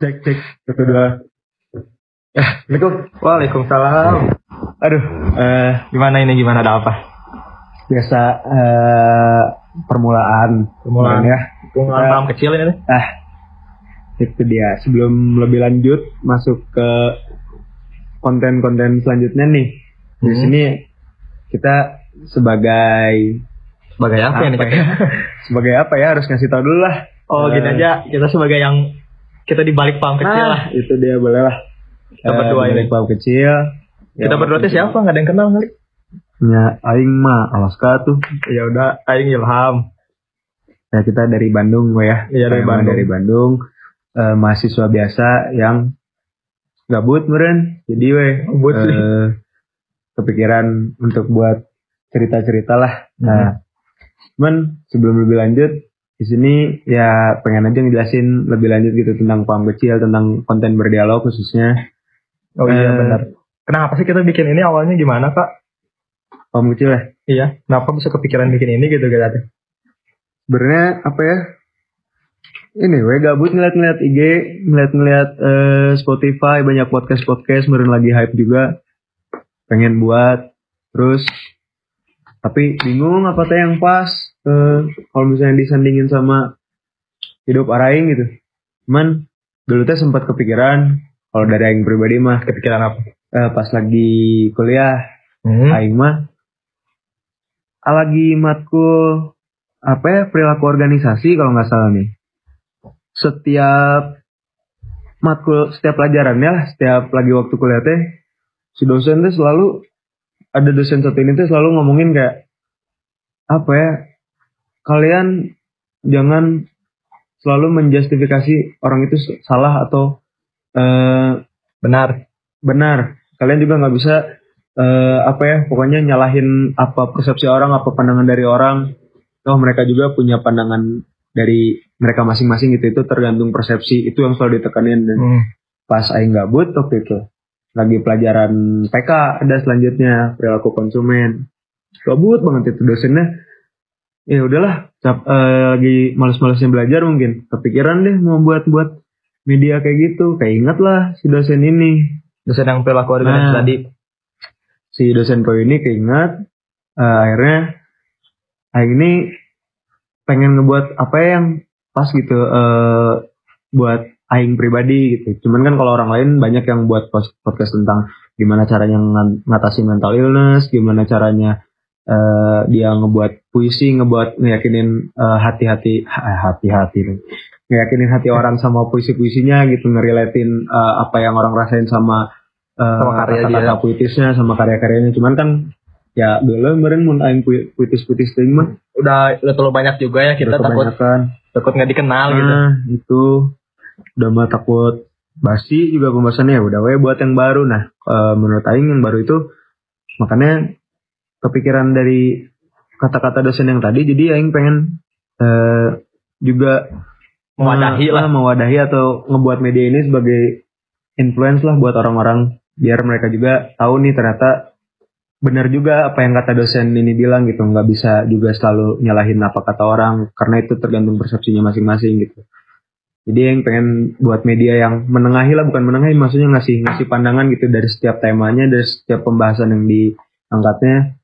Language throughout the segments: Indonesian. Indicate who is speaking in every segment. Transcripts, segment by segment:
Speaker 1: Ya, cek cek satu dua. Ya, Assalamualaikum.
Speaker 2: Waalaikumsalam.
Speaker 1: Aduh, eh
Speaker 2: Gimana ini gimana ada apa?
Speaker 1: biasa eh permulaan,
Speaker 2: Permulaan.
Speaker 1: ya. Kita-
Speaker 2: paham kecil ini.
Speaker 1: Ah, itu dia. Sebelum lebih lanjut masuk ke konten-konten selanjutnya nih. Di
Speaker 2: Hmm.
Speaker 1: sini kita sebagai
Speaker 2: Sebagai apa?
Speaker 1: Apa ya? sebagai apa ya harus ngasih tahu dulu lah.
Speaker 2: Oh,
Speaker 1: Eh,
Speaker 2: gini aja. Kita sebagai yang kita di balik paham kecil
Speaker 1: nah,
Speaker 2: lah.
Speaker 1: itu dia boleh lah.
Speaker 2: Kita berdua ini.
Speaker 1: Paham kecil.
Speaker 2: Kita berdua tuh siapa? Nggak ada yang kenal kali.
Speaker 1: Ya, Aing mah Alaska tuh.
Speaker 2: Ya udah, Aing Ilham.
Speaker 1: Ya kita dari Bandung gue ya.
Speaker 2: Iya, dari Bandung.
Speaker 1: Dari Bandung. Eh, mahasiswa biasa yang gabut meren. Jadi weh.
Speaker 2: Gabut sih.
Speaker 1: eh, kepikiran untuk buat cerita-cerita lah.
Speaker 2: Hmm.
Speaker 1: Nah, cuman sebelum lebih lanjut di sini ya pengen aja ngejelasin lebih lanjut gitu tentang paham kecil, tentang konten berdialog khususnya
Speaker 2: Oh iya
Speaker 1: Eh,
Speaker 2: benar. Kenapa sih kita bikin ini awalnya gimana kak?
Speaker 1: paham kecil ya.
Speaker 2: Iya. Kenapa bisa kepikiran bikin ini gitu gitu?
Speaker 1: Sebenarnya apa ya? Ini gue gabut ngeliat-ngeliat IG, ngeliat-ngeliat eh, Spotify, banyak podcast-podcast, meren lagi hype juga. Pengen buat, terus tapi bingung apa tuh yang pas. eh, kalau misalnya disandingin sama hidup araing gitu. Cuman dulu teh sempat kepikiran, kalau dari aing pribadi mah
Speaker 2: Kepikiran apa?
Speaker 1: eh, pas lagi kuliah,
Speaker 2: Hmm.
Speaker 1: aing mah ah, lagi matkul apa ya perilaku organisasi kalau nggak salah nih setiap matkul setiap pelajarannya lah setiap lagi waktu kuliah teh si dosen teh selalu ada dosen satu ini teh selalu ngomongin kayak apa ya kalian jangan selalu menjustifikasi orang itu salah atau eh,
Speaker 2: Benar.
Speaker 1: benar. Kalian juga nggak bisa eh, apa ya pokoknya nyalahin apa persepsi orang apa pandangan dari orang. Toh mereka juga punya pandangan dari mereka masing-masing gitu. Itu tergantung persepsi. Itu yang selalu ditekanin. Dan
Speaker 2: Hmm.
Speaker 1: pas aing gabut waktu itu lagi pelajaran PK ada selanjutnya perilaku konsumen. Gabut banget itu dosennya. Ya udahlah cap, eh, lagi males-malesnya belajar mungkin. Kepikiran deh mau buat buat media kayak gitu. Kayak ingat lah si dosen ini.
Speaker 2: Dosen yang perilaku organisasi
Speaker 1: Nah.
Speaker 2: tadi.
Speaker 1: si dosen pro ini keingat eh, akhirnya Aing ini pengen ngebuat apa ya yang pas gitu eh, buat Aing pribadi gitu. Cuman kan kalau orang lain banyak yang buat podcast tentang gimana caranya ngan- ngatasin mental illness, gimana caranya eh, dia ngebuat puisi, ngebuat ngeyakinin eh, hati-hati eh, hati-hati ngeyakinin hati orang sama puisi-puisinya gitu, ngerelatin eh, apa yang orang rasain sama eh,
Speaker 2: Sama karya
Speaker 1: kata-kata
Speaker 2: dia.
Speaker 1: puitisnya sama karya-karyanya. Cuman kan ya dulu kemarin mun aing pu- puitis-puitis ting mah
Speaker 2: Udah udah terlalu banyak juga ya kita takut takut nggak dikenal gitu.
Speaker 1: Nah, itu udah mah takut basi juga pembahasannya ya udah we buat yang baru. Nah, eh, menurut aing yang baru itu makanya kepikiran dari kata-kata dosen yang tadi jadi aing pengen eh, juga
Speaker 2: Mewadahi
Speaker 1: eh,
Speaker 2: lah.
Speaker 1: mewadahi atau ngebuat media ini sebagai influence lah buat orang-orang biar mereka juga tahu nih ternyata benar juga apa yang kata dosen ini bilang gitu nggak bisa juga selalu nyalahin apa kata orang karena itu tergantung persepsinya masing-masing gitu jadi yang pengen buat media yang menengahi lah bukan menengahi maksudnya ngasih ngasih pandangan gitu dari setiap temanya dari setiap pembahasan yang diangkatnya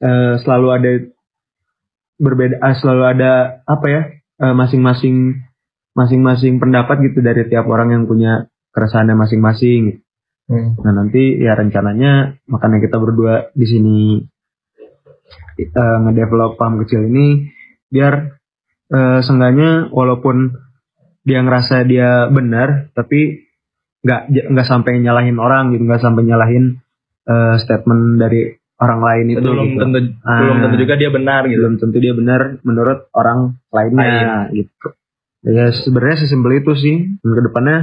Speaker 1: Eh, selalu ada berbeda eh, selalu ada apa ya eh, masing-masing masing-masing pendapat gitu dari tiap orang yang punya keresahannya masing-masing
Speaker 2: Hmm.
Speaker 1: Nah nanti ya rencananya makanya kita berdua di sini ngedevelop paham kecil ini biar eh, seenggaknya walaupun dia ngerasa dia benar tapi nggak nggak sampai nyalahin orang gitu nggak sampai nyalahin eh, statement dari orang lain itu
Speaker 2: belum
Speaker 1: gitu.
Speaker 2: tentu
Speaker 1: Ah.
Speaker 2: belum tentu juga dia benar gitu.
Speaker 1: belum tentu dia benar menurut orang lainnya gitu ya sebenarnya sesimpel itu sih dan ke depannya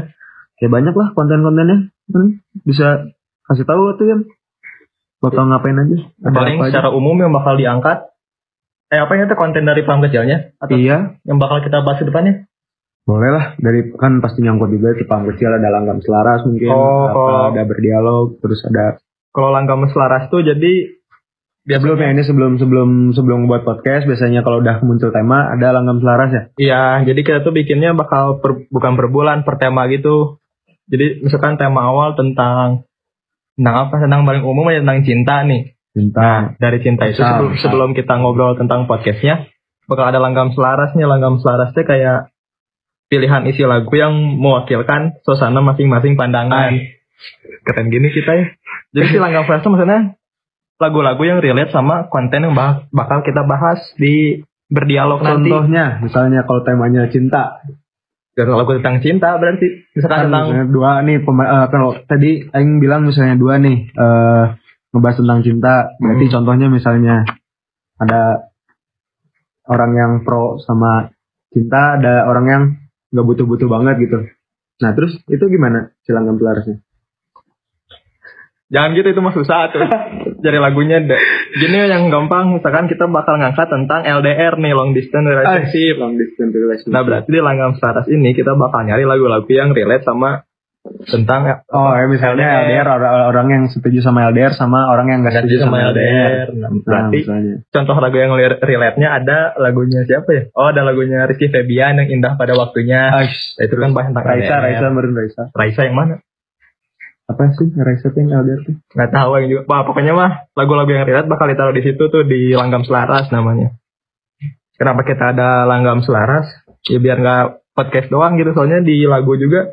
Speaker 1: ya banyak lah konten-kontennya Hmm, bisa kasih tahu tuh ya bakal ngapain aja ada
Speaker 2: Paling
Speaker 1: apa aja.
Speaker 2: secara umum yang bakal diangkat eh apa yang itu konten dari paham kecilnya atau
Speaker 1: iya
Speaker 2: yang bakal kita bahas ke depannya?
Speaker 1: Boleh lah dari kan pasti nyangkut juga ke paham kecil ada langgam selaras mungkin
Speaker 2: Oh,
Speaker 1: apa,
Speaker 2: oh.
Speaker 1: ada berdialog terus ada
Speaker 2: Kalau langgam selaras tuh jadi
Speaker 1: Sebelumnya ini sebelum sebelum sebelum buat podcast biasanya kalau udah muncul tema ada langgam selaras ya.
Speaker 2: Iya, jadi kita tuh bikinnya bakal per- bukan per bulan, per tema gitu. Jadi misalkan tema awal tentang tentang apa? Tentang paling umum aja tentang cinta nih.
Speaker 1: Cinta.
Speaker 2: Dari cinta itu sebelum, sebelum kita ngobrol tentang podcastnya, bakal ada langgam selarasnya. Langgam selarasnya kayak pilihan isi lagu yang mewakilkan suasana masing-masing pandangan. Keren gini kita ya. Jadi si langgam selarasnya maksudnya lagu-lagu yang relate sama konten yang bah- bakal kita bahas di berdialog nanti.
Speaker 1: Contohnya misalnya kalau temanya cinta.
Speaker 2: Dan lagu tentang cinta berarti
Speaker 1: Kan
Speaker 2: misalkan tentang
Speaker 1: misalnya dua nih pema- eh, kalau tadi Aing bilang misalnya dua nih eh ngebahas tentang cinta. Berarti
Speaker 2: Hmm.
Speaker 1: contohnya misalnya ada orang yang pro sama cinta, ada orang yang nggak butuh-butuh banget gitu. Nah terus itu gimana si langgam selarasnya?
Speaker 2: jangan gitu itu mah susah tuh. Jadi lagunya deh. Gini yang gampang misalkan kita bakal ngangkat tentang LDR nih long distance relationship.
Speaker 1: long distance relationship.
Speaker 2: Nah berarti di langgam selaras ini kita bakal nyari lagu-lagu yang relate sama tentang
Speaker 1: Oh ya misalnya LDR, orang, orang yang setuju sama LDR sama orang yang
Speaker 2: Ganti
Speaker 1: setuju sama,
Speaker 2: sama
Speaker 1: LDR.
Speaker 2: LDR. Nah,
Speaker 1: Nah,
Speaker 2: berarti
Speaker 1: misalnya.
Speaker 2: contoh lagu yang li- relate-nya ada lagunya siapa ya? Oh ada lagunya Rizky Febian yang indah pada waktunya.
Speaker 1: Aish,
Speaker 2: Nah, itu kan bahas tentang
Speaker 1: Raisa,
Speaker 2: LDR.
Speaker 1: Raisa, meren Raisa.
Speaker 2: Raisa yang mana?
Speaker 1: Apa sih Raisa tuh yang LDR tuh?
Speaker 2: Nggak tahu yang juga. Wah, pokoknya mah lagu-lagu yang relate bakal ditaruh di situ tuh di langgam selaras namanya. Kenapa kita ada langgam selaras? Ya biar nggak podcast doang gitu. Soalnya di lagu juga.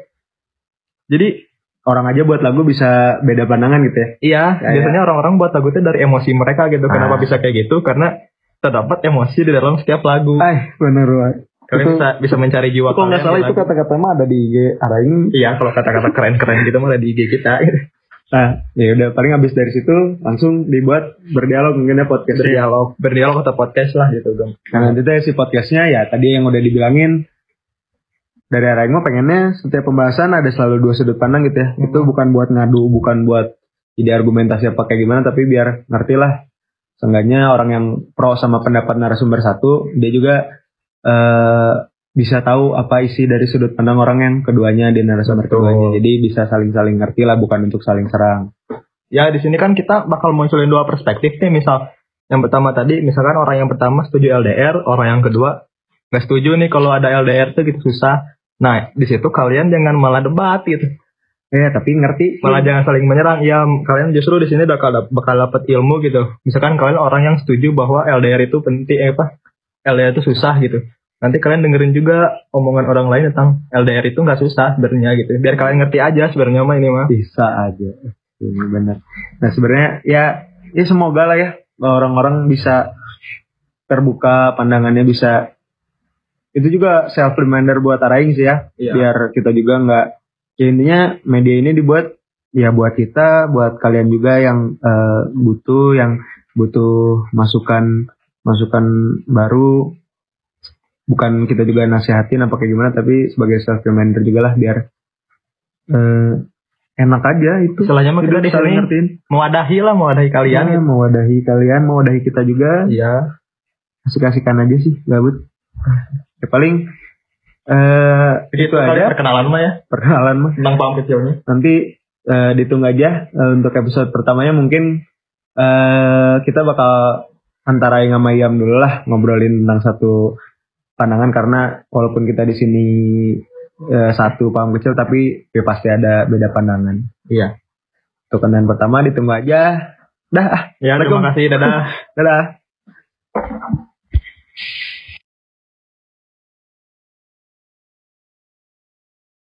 Speaker 2: Jadi
Speaker 1: Orang aja buat lagu bisa beda pandangan gitu ya.
Speaker 2: iya,
Speaker 1: Ya,
Speaker 2: biasanya orang-orang buat lagu itu dari emosi mereka gitu.
Speaker 1: Ah.
Speaker 2: Kenapa bisa kayak gitu? Karena terdapat emosi di dalam setiap lagu.
Speaker 1: Ay, bener banget.
Speaker 2: Kalian
Speaker 1: itu-
Speaker 2: bisa bisa mencari jiwa
Speaker 1: Kalau nggak salah itu kata-kata mah ada di IG Araing.
Speaker 2: Iya, kalau kata-kata keren-keren gitu mah ada di IG kita.
Speaker 1: Nah, ya udah paling habis dari situ langsung dibuat berdialog mungkin ya podcast.
Speaker 2: berdialog, berdialog atau podcast lah gitu, Gem.
Speaker 1: Nah, nanti si podcastnya ya tadi yang udah dibilangin dari Araing mah pengennya setiap pembahasan ada selalu dua sudut pandang gitu ya.
Speaker 2: Hmm.
Speaker 1: Itu bukan buat ngadu, bukan buat ide argumentasi apa kayak gimana, tapi biar ngerti lah. Seenggaknya orang yang pro sama pendapat narasumber satu, dia juga eh bisa tahu apa isi dari sudut pandang orang yang keduanya di narasumber
Speaker 2: Betul.
Speaker 1: keduanya. Jadi bisa saling-saling ngerti lah, bukan untuk saling serang.
Speaker 2: Ya di sini kan kita bakal munculin dua perspektif nih misal yang pertama tadi misalkan orang yang pertama setuju LDR, orang yang kedua nggak setuju nih kalau ada LDR tuh gitu susah. Nah di situ kalian jangan malah debat gitu,
Speaker 1: Ya, tapi ngerti.
Speaker 2: malah jangan saling menyerang. Ya kalian justru di sini bakal bakal dapat ilmu gitu. Misalkan kalian orang yang setuju bahwa LDR itu penting eh, apa LDR itu susah gitu. Nanti kalian dengerin juga omongan orang lain tentang LDR itu nggak susah sebenarnya gitu. Biar kalian ngerti aja sebenarnya mah ini mah.
Speaker 1: bisa aja ini benar nah sebenarnya ya ya semoga lah ya orang-orang bisa terbuka pandangannya bisa itu juga self reminder buat Araing sih ya
Speaker 2: Iya.
Speaker 1: biar kita juga nggak ya intinya media ini dibuat ya buat kita buat kalian juga yang eh, butuh yang butuh masukan masukan baru. Bukan kita juga nasihatin apa kayak gimana tapi sebagai self reminder juga lah biar eh, enak aja itu.
Speaker 2: Istilahnya mah kita di sini
Speaker 1: ngertiin.
Speaker 2: mewadahi lah mewadahi kalian.
Speaker 1: Ya, mewadahi kalian mewadahi kita juga.
Speaker 2: Iya.
Speaker 1: asik-asikan aja sih gabut ya paling eh itu
Speaker 2: Itu
Speaker 1: aja
Speaker 2: perkenalan mah ya
Speaker 1: perkenalan mah
Speaker 2: tentang paham kecilnya.
Speaker 1: nanti eh, ditunggu aja eh, untuk episode pertamanya mungkin eh kita bakal antara yang sama Iam dulu lah ngobrolin tentang satu pandangan karena walaupun kita di sini eh, satu paham kecil tapi ya pasti ada beda pandangan.
Speaker 2: Iya.
Speaker 1: Untuk konten pertama ditunggu aja. Dah, ah,
Speaker 2: Ya terima kasih dadah.
Speaker 1: dadah.